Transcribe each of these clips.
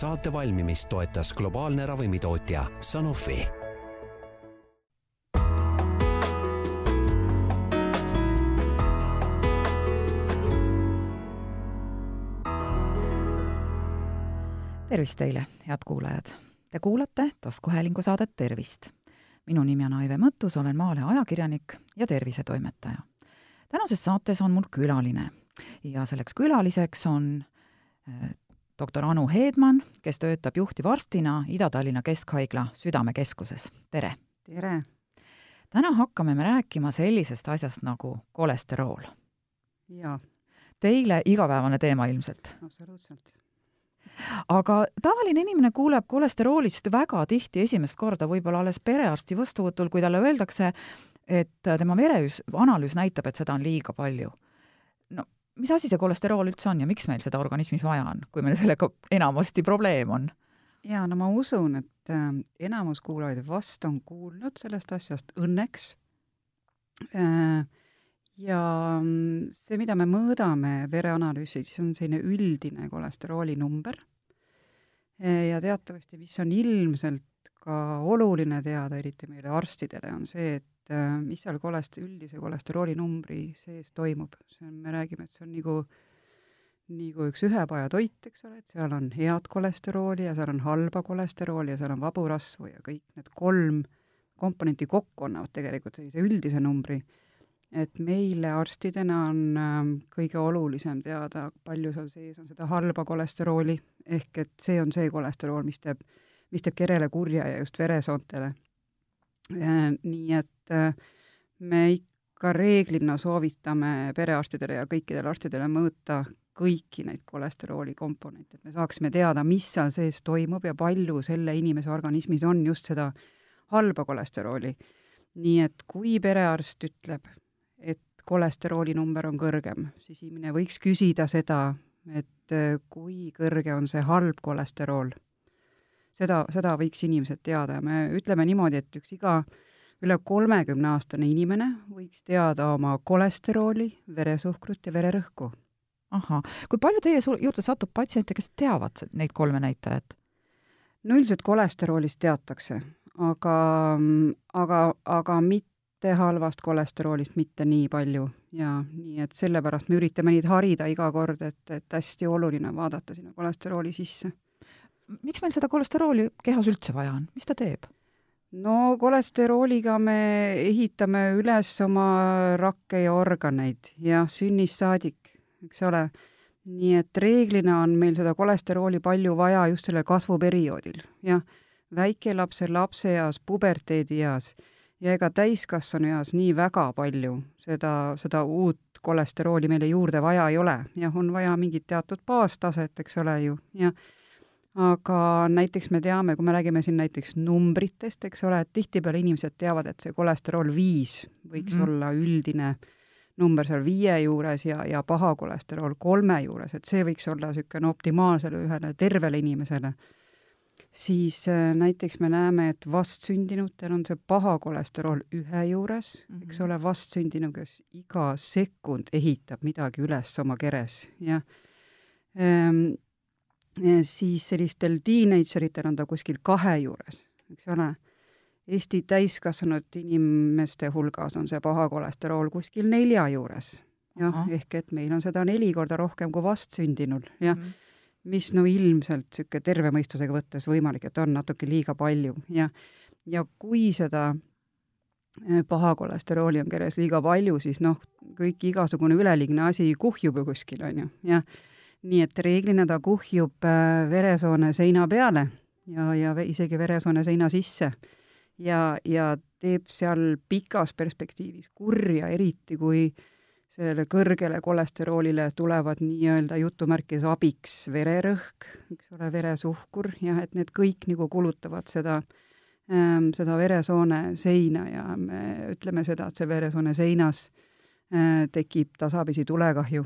saate valmimist toetas globaalne ravimitootja Sanofi tervist teile, head kuulajad! Te kuulate taskuhäälingu saadet Tervist. minu nimi on Aive Mõttus, olen Maalehe ajakirjanik ja tervisetoimetaja. tänases saates on mul külaline ja selleks külaliseks on äh, doktor Anu Heedmann, kes töötab juhtivarstina Ida-Tallinna Keskhaigla Südamekeskuses. tere! tere! täna hakkame me rääkima sellisest asjast nagu kolesterool. jaa. Teile igapäevane teema ilmselt? absoluutselt aga tavaline inimene kuuleb kolesteroolist väga tihti esimest korda võib-olla alles perearsti vastuvõtul, kui talle öeldakse, et tema vereanalüüs näitab, et seda on liiga palju. no mis asi see kolesterool üldse on ja miks meil seda organismis vaja on, kui meil sellega enamasti probleem on? jaa, no ma usun, et äh, enamus kuulajaid vast on kuulnud sellest asjast, õnneks äh, ja mm, see, mida me mõõdame vereanalüüsis, on selline üldine kolesterooli number. ja teatavasti, mis on ilmselt ka oluline teada, eriti meile arstidele, on see, et äh, mis seal kolest-, üldise kolesterooli numbri sees toimub. see on, me räägime, et see on nagu nagu üks ühepaja toit, eks ole, et seal on head kolesterooli ja seal on halba kolesterooli ja seal on vabu rasvu ja kõik need kolm komponenti kokku annavad tegelikult sellise üldise numbri et meile arstidena on äh, kõige olulisem teada, palju seal sees on seda halba kolesterooli, ehk et see on see kolesterool, mis teeb, mis teeb kerele kurja ja just veresoontele äh,. nii et äh, me ikka reeglina soovitame perearstidele ja kõikidele arstidele mõõta kõiki neid kolesterooli komponente, et me saaksime teada, mis seal sees toimub ja palju selle inimese organismis on just seda halba kolesterooli. nii et kui perearst ütleb, et kolesterooli number on kõrgem, siis inimene võiks küsida seda, et äh, kui kõrge on see halb kolesterool. Seda, seda võiks inimesed teada ja me ütleme niimoodi, et üks iga üle kolmekümneaastane inimene võiks teada oma kolesterooli, veresuhkrut ja vererõhku. ahah, kui palju teie juurde satub patsiente, kes teavad neid kolme näitajat? no üldiselt kolesteroolist teatakse, aga, aga, aga mitte halvast kolesteroolist mitte nii palju ja nii et sellepärast me üritame neid harida iga kord, et, et hästi oluline vaadata sinna kolesterooli sisse. Miks meil seda kolesterooli kehas üldse vaja on, mis ta teeb? no kolesterooliga me ehitame üles oma rakke ja organeid ja sünnist saadik, eks ole. nii et reeglina on meil seda kolesterooli palju vaja just sellel kasvuperioodil, jah, väikelapse, lapseeas, puberteedieas ja ega täiskasvanueas nii väga palju seda, seda uut kolesterooli meile juurde vaja ei ole. jah, on vaja mingit teatud baastaset, eks ole ju, jah. Aga näiteks me teame, kui me räägime siin näiteks numbritest, eks ole, et tihtipeale inimesed teavad, et see kolesterool viis võiks mm -hmm. olla üldine number seal viie juures ja, ja paha kolesterool kolme juures, et see võiks olla niisugune optimaalsele ühele tervele inimesele siis äh, näiteks me näeme, et vastsündinutel on see paha kolesterool ühe juures mm, -hmm. eks ole, vastsündinu, kes iga sekund ehitab midagi üles oma keres, jah ehm,. Siis sellistel teenageritel on ta kuskil kahe juures, eks ole. Eesti täiskasvanud inimeste hulgas on see paha kolesterool kuskil nelja juures, jah, ehk et meil on seda neli korda rohkem kui vastsündinul, jah mm. -hmm mis no ilmselt niisugune terve mõistusega võttes võimalik, et on natuke liiga palju ja ja kui seda äh, paha kolesterooli on keres liiga palju, siis noh, kõik igasugune üleliigne asi kuhjub ju kuskil, on ju, jah. Nii et reeglina ta kuhjub äh, veresoone seina peale ja, ja isegi veresoone seina sisse. ja, ja teeb seal pikas perspektiivis kurja, eriti kui sellele kõrgele kolesteroolile tulevad nii-öelda jutumärkides abiks vererõhk, eks ole, veresuhkur, jah, et need kõik nagu kulutavad seda ähm,, seda veresoone seina ja me ütleme seda, et see veresoone seinas äh, tekib tasapisi tulekahju.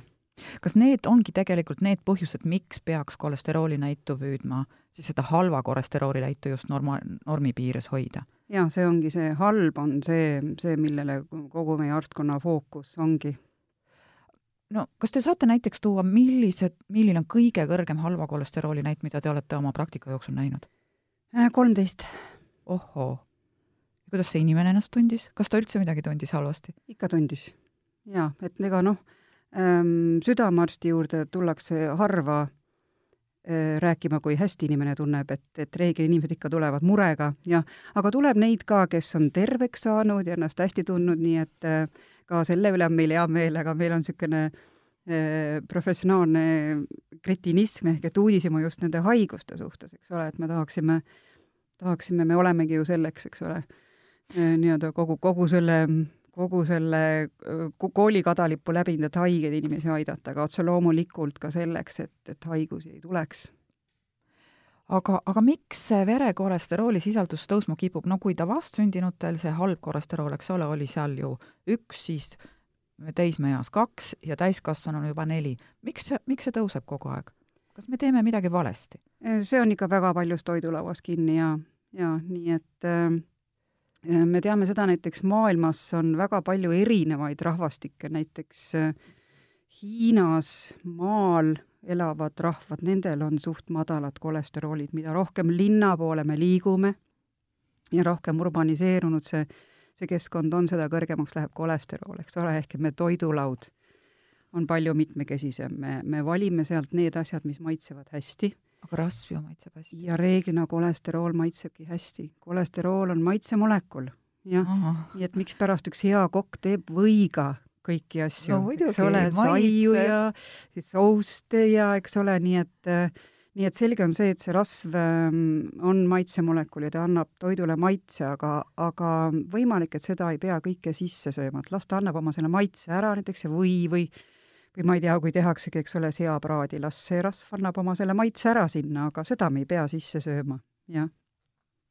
Kas need ongi tegelikult need põhjused, miks peaks kolesterooli näitu püüdma siis seda halva kolesterooli näitu just norma, normi piires hoida? jaa, see ongi see halb, on see, see, millele kogu meie arstkonna fookus ongi no kas te saate näiteks tuua, millised, milline on kõige kõrgem halva kolesterooli näit, mida te olete oma praktika jooksul näinud? Äh, kolmteist. ohoo. kuidas see inimene ennast tundis, kas ta üldse midagi tundis halvasti? ikka tundis. jaa, et ega noh südamearsti juurde tullakse harva äh, rääkima, kui hästi inimene tunneb, et, et reeglina inimesed ikka tulevad murega, jah, aga tuleb neid ka, kes on terveks saanud ja ennast hästi tundnud, nii et äh, ka selle üle on meil hea meel, aga meil on niisugune eh, professionaalne kretinism ehk et uudishimu just nende haiguste suhtes, eks ole, et me tahaksime, tahaksime, me olemegi ju selleks, eks ole, eh, nii-öelda kogu, kogu selle, kogu selle kooli kadalippu läbinud, et haigeid inimesi aidata, aga otse loomulikult ka selleks, et, et haigusi ei tuleks aga, aga miks see verekolesterooli sisaldus tõusma kipub, no kui ta vastsündinutel, see halb kolesterool, eks ole, oli seal ju üks, siis teismeeas kaks ja täiskasvanuna juba neli. miks see, miks see tõuseb kogu aeg? kas me teeme midagi valesti? see on ikka väga paljus toidulauas kinni ja, ja nii et äh, me teame seda näiteks maailmas on väga palju erinevaid rahvastikke, näiteks äh, Hiinas maal elavad rahvad, nendel on suht madalad kolesteroolid, mida rohkem linna poole me liigume ja rohkem urbaniseerunud see, see keskkond on, seda kõrgemaks läheb kolesterool, eks ole, ehk et me toidulaud on palju mitmekesisem, me, me valime sealt need asjad, mis maitsevad hästi. Aga rasv ju maitseb hästi. ja reeglina kolesterool maitsebki hästi. kolesterool on maitsemolekul, jah. nii et mikspärast üks hea kokk teeb võiga kõiki asju no,, eks ole, saiu ja siis souste ja eks ole, nii et nii et selge on see, et see rasv ähm, on maitsemolekul ja ta annab toidule maitse, aga, aga võimalik, et seda ei pea kõike sisse sööma, et las ta annab oma selle maitse ära näiteks või, või või ma ei tea, kui tehaksegi, eks ole, seapraadi, las see rasv annab oma selle maitse ära sinna, aga seda me ei pea sisse sööma, jah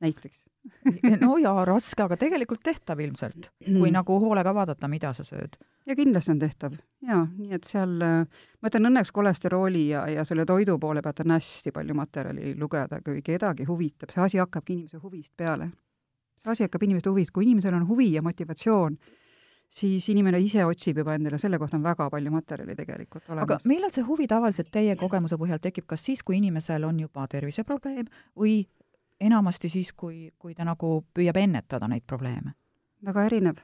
näiteks no jaa, raske, aga tegelikult tehtav ilmselt, kui nagu hoolega vaadata, mida sa sööd. ja kindlasti on tehtav jaa, nii et seal ma ütlen õnneks kolesterooli ja, ja selle toidu poole pealt on hästi palju materjali lugeda, kui kedagi huvitab, see asi hakkabki inimese huvist peale. see asi hakkab inimeste huvist, kui inimesel on huvi ja motivatsioon, siis inimene ise otsib juba endale, selle kohta on väga palju materjali tegelikult olemas. aga millal see huvi tavaliselt teie kogemuse põhjal tekib, kas siis, kui inimesel on juba terviseprobleem või enamasti siis, kui, kui ta nagu püüab ennetada neid probleeme? väga erinev.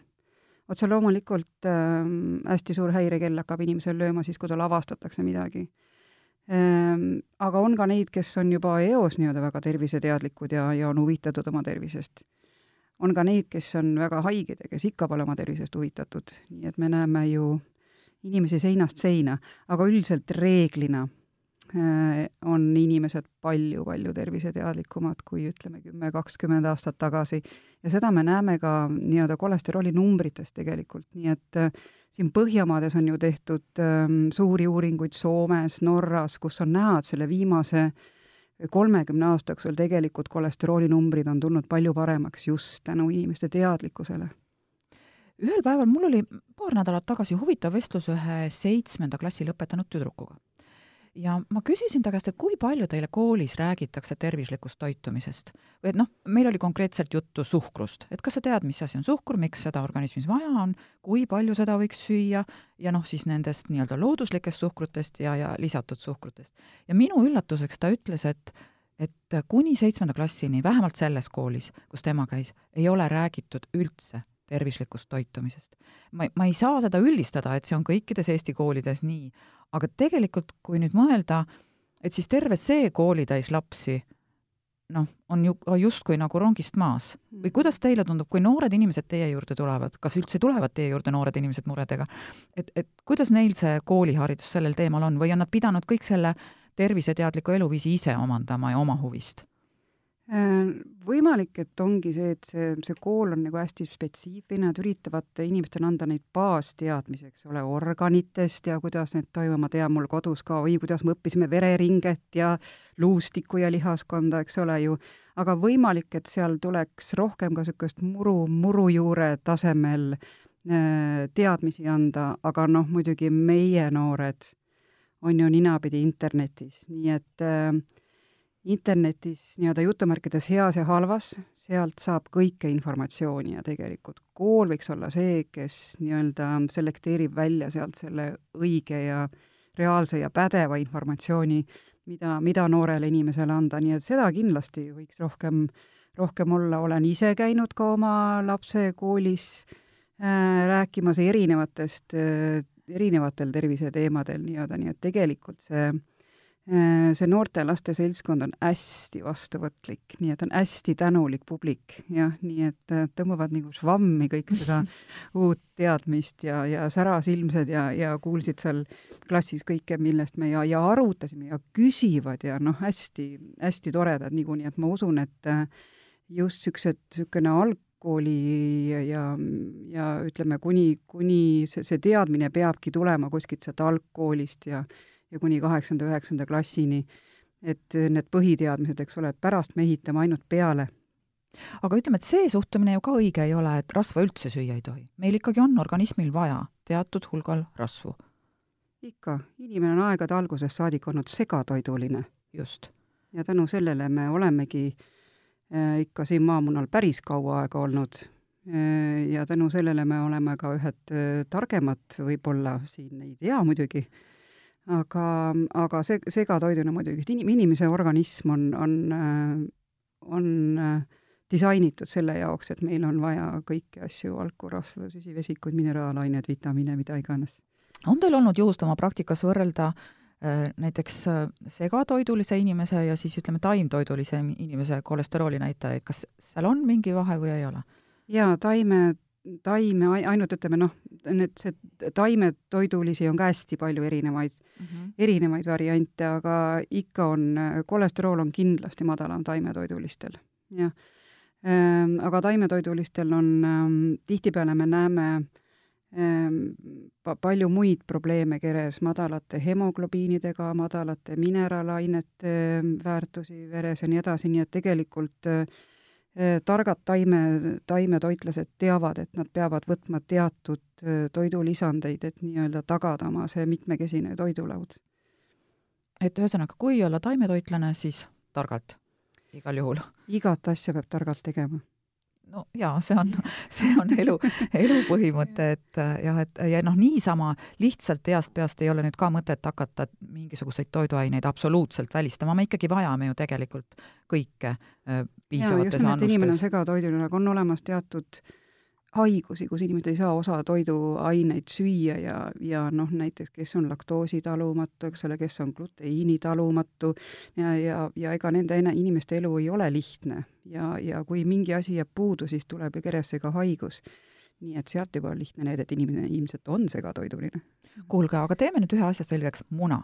otse loomulikult äh, hästi suur häirekell hakkab inimesel lööma siis, kui tal avastatakse midagi ähm,. Aga on ka neid, kes on juba eos nii-öelda väga terviseteadlikud ja, ja on huvitatud oma tervisest. On ka neid, kes on väga haiged ja kes ikka pole oma tervisest huvitatud, nii et me näeme ju inimesi seinast seina, aga üldiselt reeglina Äh, on inimesed palju-palju terviseteadlikumad kui ütleme, kümme, kakskümmend aastat tagasi. ja seda me näeme ka nii-öelda kolesterooli numbrites tegelikult, nii et äh, siin Põhjamaades on ju tehtud ähm, suuri uuringuid Soomes, Norras, kus on näha, et selle viimase kolmekümne aasta jooksul tegelikult kolesterooli numbrid on tulnud palju paremaks just tänu inimeste teadlikkusele. Ühel päeval mul oli paar nädalat tagasi huvitav vestlus ühe seitsmenda klassi lõpetanud tüdrukuga ja ma küsisin ta käest, et kui palju teile koolis räägitakse tervislikust toitumisest. või et noh, meil oli konkreetselt juttu suhkrust, et kas sa tead, mis asi on suhkur, miks seda organismis vaja on, kui palju seda võiks süüa ja noh, siis nendest nii-öelda looduslikest suhkrutest ja, ja lisatud suhkrutest. ja minu üllatuseks ta ütles, et et kuni seitsmenda klassini, vähemalt selles koolis, kus tema käis, ei ole räägitud üldse tervislikust toitumisest. ma, ma ei saa seda üldistada, et see on kõikides Eesti koolides nii, aga tegelikult, kui nüüd mõelda, et siis terve see koolitäis lapsi noh, on ju justkui nagu rongist maas. või mm. kuidas teile tundub, kui noored inimesed teie juurde tulevad, kas üldse tulevad teie juurde noored inimesed muredega, et, et kuidas neil see kooliharidus sellel teemal on või on nad pidanud kõik selle terviseteadliku eluviisi ise omandama ja oma huvist? Äh, võimalik, et ongi see, et see, see kool on nagu hästi spetsiifiline, nad üritavad inimestele anda neid baasteadmisi, eks ole, organitest ja kuidas need toimuvad, tean, mul kodus ka, oi, kuidas me õppisime vereringet ja luustikku ja lihaskonda, eks ole ju, aga võimalik, et seal tuleks rohkem ka niisugust muru, murujuure tasemel äh, teadmisi anda, aga noh, muidugi meie noored on ju ninapidi internetis, nii et äh, internetis nii-öelda jutumärkides heas ja halvas, sealt saab kõike informatsiooni ja tegelikult kool võiks olla see, kes nii-öelda selekteerib välja sealt selle õige ja reaalse ja pädeva informatsiooni, mida, mida noorele inimesele anda, nii et seda kindlasti võiks rohkem, rohkem olla, olen ise käinud ka oma lapse koolis äh, rääkimas erinevatest äh,, erinevatel terviseteemadel nii-öelda, nii et tegelikult see äh, see noorte laste seltskond on hästi vastuvõtlik, nii et on hästi tänulik publik, jah, nii et äh, tõmbavad nagu švammi kõik seda uut teadmist ja, ja särasilmsed ja, ja kuulsid seal klassis kõike, millest me ja, ja arutasime ja küsivad ja noh, hästi, hästi toredad niikuinii, et ma usun, et äh, just niisugused, niisugune algkooli ja, ja, ja ütleme, kuni, kuni see, see teadmine peabki tulema kuskilt sealt algkoolist ja ja kuni kaheksanda, üheksanda klassini, et need põhiteadmised, eks ole, pärast me ehitame ainult peale. aga ütleme, et see suhtumine ju ka õige ei ole, et rasva üldse süüa ei tohi. meil ikkagi on organismil vaja teatud hulgal rasvu. ikka, inimene on aegade algusest saadik olnud segatoiduline. just. ja tänu sellele me olemegi äh, ikka siin maamunal päris kaua aega olnud äh, ja tänu sellele me oleme ka ühed äh, targemad võib-olla, siin ei tea muidugi, aga, aga see, segatoiduna muidugi, et inim-, inimese organism on, on, on disainitud selle jaoks, et meil on vaja kõiki asju, valku, rasva, süsivesikuid, mineraalained, vitamiine, mida iganes. on teil olnud juhust oma praktikas võrrelda äh, näiteks äh, segatoidulise inimese ja siis ütleme, taimtoidulise inimese kolesterooli näitajaid, kas seal on mingi vahe või ei ole? jaa, taime, taime ainult ütleme noh, need, see taimetoidulisi on ka hästi palju erinevaid mm, -hmm. erinevaid variante, aga ikka on, kolesterool on kindlasti madalam taimetoidulistel, jah. Ehm, aga taimetoidulistel on ähm,, tihtipeale me näeme pa-, palju muid probleeme keres, madalate hemoglobiinidega, madalate mineraalainete väärtusi veres ja nii edasi, nii et tegelikult Äh, targad taime, taimetoitlased teavad, et nad peavad võtma teatud toidulisandeid, et nii-öelda tagada oma see mitmekesine toidulaud. et ühesõnaga, kui olla taimetoitlane, siis targalt, igal juhul? igat asja peab targalt tegema no jaa, see on, see on elu, elu põhimõte, et äh, jah, et ja noh, niisama lihtsalt heast peast ei ole nüüd ka mõtet hakata mingisuguseid toiduaineid absoluutselt välistama, me ikkagi vajame ju tegelikult kõike äh, piisavates annustes. inimene on segatoiduline, aga on olemas teatud äh, haigusi, kus inimesed ei saa osa toiduaineid süüa ja, ja noh, näiteks kes on laktoositalumatu, eks ole, kes on gluteiinitalumatu ja, ja, ja ega nende inimeste elu ei ole lihtne ja, ja kui mingi asi jääb puudu, siis tuleb ju keresse ka haigus. nii et sealt juba on lihtne näide, et inimene ilmselt on segatoiduline. kuulge, aga teeme nüüd ühe asja selgeks, muna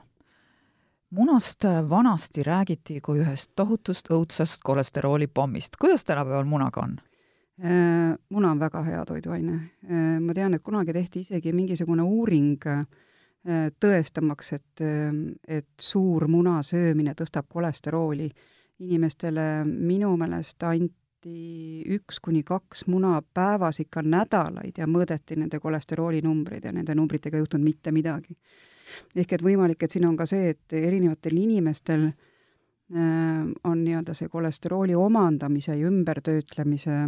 munast vanasti räägiti kui ühest tohutust õudsast kolesteroolipommist. kuidas tänapäeval munaga on? Äh, muna on väga hea toiduaine. Äh, ma tean, et kunagi tehti isegi mingisugune uuring äh, tõestamaks, et, et suur muna söömine tõstab kolesterooli. inimestele minu meelest anti üks kuni kaks muna päevas ikka nädalaid ja mõõdeti nende kolesteroolinumbreid ja nende numbritega ei juhtunud mitte midagi. ehk et võimalik, et siin on ka see, et erinevatel inimestel on nii-öelda see kolesterooli omandamise ja ümbertöötlemise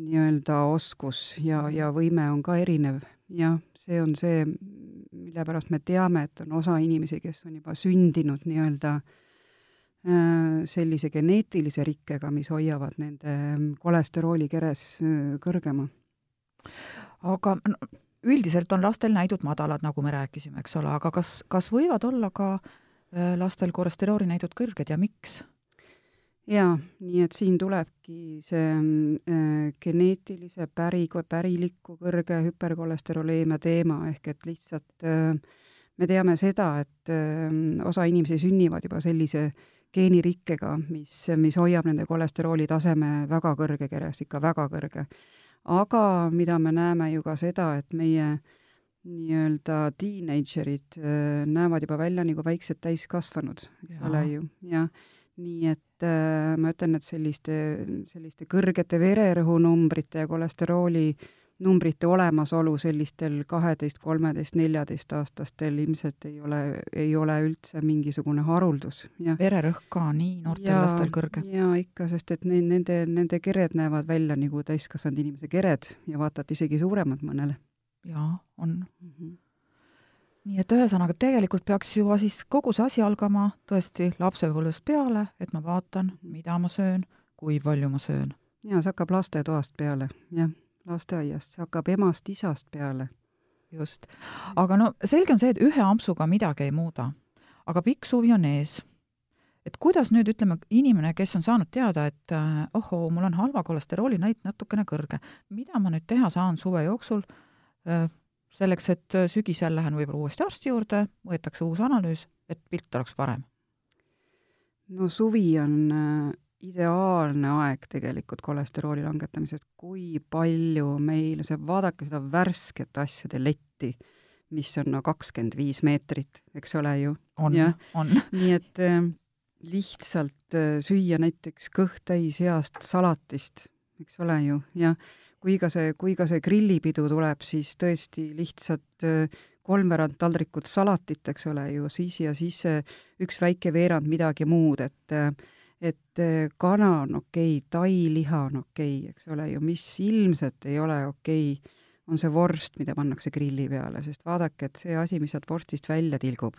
nii-öelda oskus ja, ja võime on ka erinev. jah, see on see, mille pärast me teame, et on osa inimesi, kes on juba sündinud nii-öelda äh, sellise geneetilise rikkega, mis hoiavad nende kolesterooli keres äh, kõrgema. aga no, üldiselt on lastel näidud madalad, nagu me rääkisime, eks ole, aga kas, kas võivad olla ka äh, lastel kolesterooli näidud kõrged ja miks? Jaa, nii et siin tulebki see äh, geneetilise päri, päriliku kõrge hüperkolesteroleemia teema, ehk et lihtsalt äh, me teame seda, et äh, osa inimesi sünnivad juba sellise geenirikkega, mis, mis hoiab nende kolesterooli taseme väga kõrge keres, ikka väga kõrge. aga mida me näeme ju ka seda, et meie nii-öelda teenagerid äh, näevad juba välja nagu väiksed täiskasvanud, eks ole ju, jah nii et äh, ma ütlen, et selliste, selliste kõrgete vererõhunumbrite ja kolesterooli numbrite olemasolu sellistel kaheteist, kolmeteist, neljateist-aastastel ilmselt ei ole, ei ole üldse mingisugune haruldus, vererõhk ka nii noortel lastel kõrge? jaa, ikka, sest et neil, nende, nende kered näevad välja nagu täiskasvanud inimese kered ja vaata et isegi suuremad mõnele. jaa, on mm. -hmm. Nii et ühesõnaga, tegelikult peaks juba siis kogu see asi algama tõesti lapsepõlvest peale, et ma vaatan, mhm. mida ma söön, kui palju ma söön. jaa, see hakkab lastetoast peale, jah lasteaiast, see hakkab emast-isast peale. just. aga no selge on see, et ühe ampsuga midagi ei muuda. aga pikk suvi on ees. et kuidas nüüd, ütleme, inimene, kes on saanud teada, et äh, ohoo, mul on halva kolesterooli näit natukene kõrge, mida ma nüüd teha saan suve jooksul äh, selleks, et äh, sügisel lähen võib-olla uuesti arsti juurde, võetakse uus analüüs, et pilt oleks parem? no suvi on äh, ideaalne aeg tegelikult kolesterooli langetamiseks, kui palju meil, see, vaadake seda värsket asjade letti, mis on no kakskümmend viis meetrit, eks ole ju. on, on. nii et äh, lihtsalt süüa näiteks kõht täis heast salatist, eks ole ju, ja kui ka see, kui ka see grillipidu tuleb, siis tõesti lihtsalt äh, kolmveerand taldrikut salatit, eks ole ju, siis ja siis üks väike veerand midagi muud, et äh, et eh, kana on okei okay,, tailiha on okei okay,, eks ole ju, mis ilmselt ei ole okei okay,, on see vorst, mida pannakse grilli peale, sest vaadake, et see asi, mis sealt vorstist välja tilgub.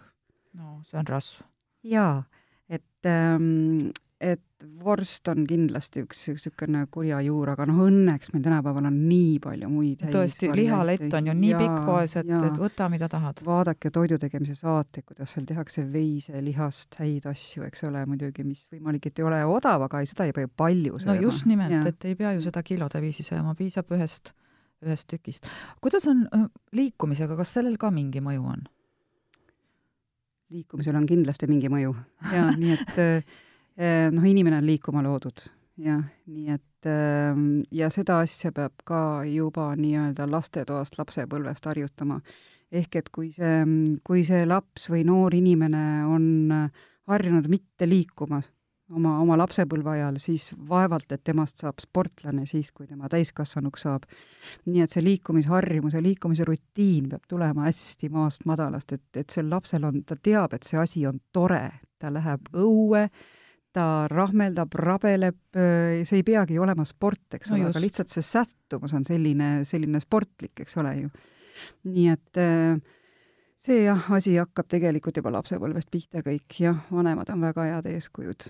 no see on rasv. jaa, et ähm, et vorst on kindlasti üks niisugune kurja juur, aga noh, õnneks meil tänapäeval on nii palju muid tõesti, lihalett on ju nii ja, pikk poes, et, et võta, mida tahad. vaadake toidu tegemise saateid, kuidas seal tehakse veiselihast häid asju, eks ole, muidugi, mis võimalik, et ei ole odav, aga seda ei pea ju palju sööma. no just nimelt, et ei pea ju seda kilode viisi sööma, piisab ühest, ühest tükist. kuidas on liikumisega, kas sellel ka mingi mõju on? liikumisel on kindlasti mingi mõju ja nii et äh, noh, inimene on liikuma loodud, jah, nii et ehm, ja seda asja peab ka juba nii-öelda lastetoast, lapsepõlvest harjutama. ehk et kui see, kui see laps või noor inimene on harjunud mitte liikuma oma, oma lapsepõlve ajal, siis vaevalt, et temast saab sportlane siis, kui tema täiskasvanuks saab. nii et see liikumisharjumus ja liikumise rutiin peab tulema hästi maast madalast, et, et sel lapsel on, ta teab, et see asi on tore, ta läheb õue, ta rahmeldab, rabeleb, see ei peagi olema sport, eks no ole, aga lihtsalt see sättumus on selline, selline sportlik, eks ole ju. nii et see jah, asi hakkab tegelikult juba lapsepõlvest pihta kõik, jah, vanemad on väga head eeskujud.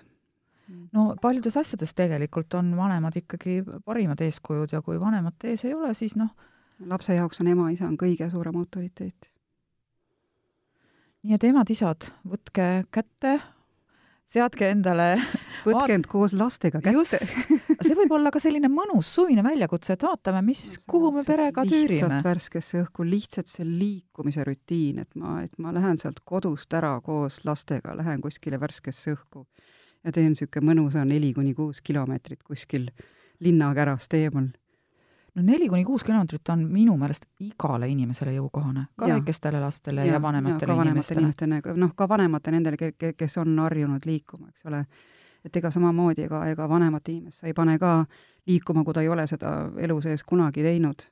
no paljudes asjades tegelikult on vanemad ikkagi parimad eeskujud ja kui vanemat ees ei ole, siis noh, lapse jaoks on ema-isa on kõige suurem autoriteet. nii et emad-isad, võtke kätte seadke endale võtke end koos lastega kätte. see võib olla ka selline mõnus suvine väljakutse, et vaatame, mis, kuhu me perega tüürime. lihtsalt värskesse õhku, lihtsalt see liikumise rutiin, et ma, et ma lähen sealt kodust ära koos lastega, lähen kuskile värskesse õhku ja teen niisugune mõnusa neli kuni kuus kilomeetrit kuskil linnakärast eemal no neli kuni kuus kilomeetrit on minu meelest igale inimesele jõukohane, ka ja. väikestele lastele ja, ja vanematele ja inimestele. inimestele, noh, ka vanemate nendele, kes on harjunud liikuma, eks ole. et ega samamoodi, ega, ega vanemat inimest sa ei pane ka liikuma, kui ta ei ole seda elu sees kunagi teinud.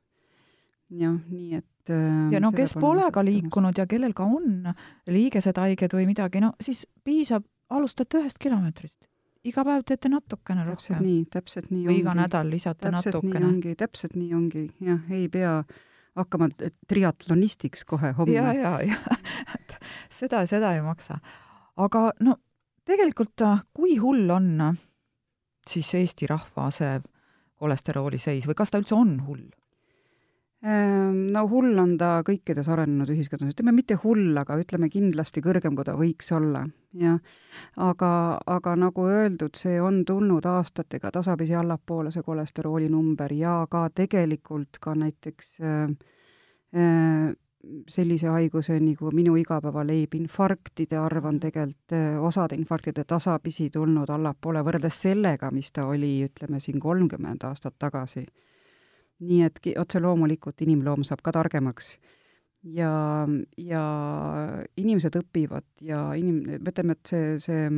jah, nii et äh, ja no kes pole ka liikunud ja kellel ka on liigesed haiged või midagi, no siis piisab, alustate ühest kilomeetrist iga päev teete natukene rohkem. täpselt nii, täpselt nii või ongi. iga nädal lisate täpselt natukene. ongi, täpselt nii ongi, jah, ei pea hakkama triatlonistiks kohe homme. ja, ja, ja seda, seda ei maksa. aga no tegelikult, kui hull on siis Eesti rahva see kolesterooli seis või kas ta üldse on hull? Ehm, no hull on ta kõikides arenenud ühiskondades, ütleme mitte hull, aga ütleme kindlasti kõrgem, kui ta võiks olla, jah. aga, aga nagu öeldud, see on tulnud aastatega tasapisi allapoole, see kolesterooli number, ja ka tegelikult ka näiteks äh, äh, sellise haiguse nagu minu igapäevaleib, infarktide arv on tegelikult äh, osade infarktide tasapisi tulnud allapoole võrreldes sellega, mis ta oli, ütleme siin kolmkümmend aastat tagasi nii et otse loomulikult inimloom saab ka targemaks ja, ja inimesed õpivad ja inim-, ütleme, et see, see,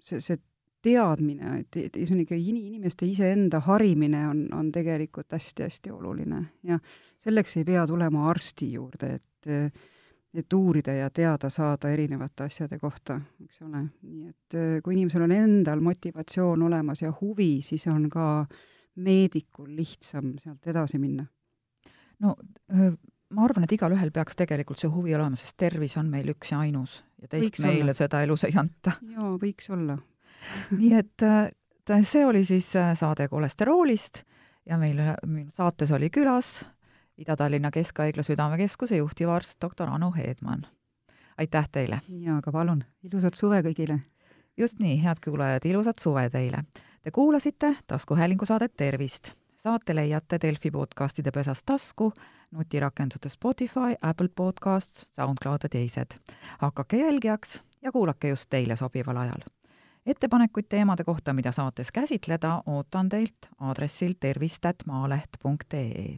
see, see teadmine, et, et ühesõnaga inimeste iseenda harimine on, on tegelikult hästi-hästi oluline ja selleks ei pea tulema arsti juurde, et et uurida ja teada saada erinevate asjade kohta, eks ole. nii et kui inimesel on endal motivatsioon olemas ja huvi, siis on ka meedikul lihtsam sealt edasi minna. no ma arvan, et igalühel peaks tegelikult see huvi olema, sest tervis on meil üks ja ainus ja teist võiks meile olla. seda elus ei anta. jaa, võiks olla nii et see oli siis saade kolesteroolist ja meil saates oli külas Ida-Tallinna Keskhaigla Südamekeskuse juhtivarst doktor Anu Heedmann. aitäh teile! jaa, aga palun, ilusat suve kõigile! just nii, head kuulajad, ilusat suve teile! Te kuulasite taskuhäälingu saadet Tervist saate leiate Delfi podcastide pesas tasku, nutirakenduse Spotify, Apple Podcasts, SoundCloud ja teised. hakake jälgijaks ja kuulake just teile sobival ajal. ettepanekuid teemade kohta, mida saates käsitleda, ootan teilt aadressil tervist.maaleht.ee.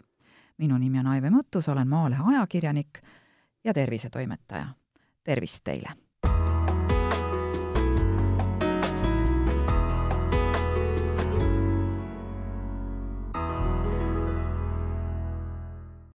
minu nimi on Aive Mõttus, olen Maalehe ajakirjanik ja tervisetoimetaja. tervist teile!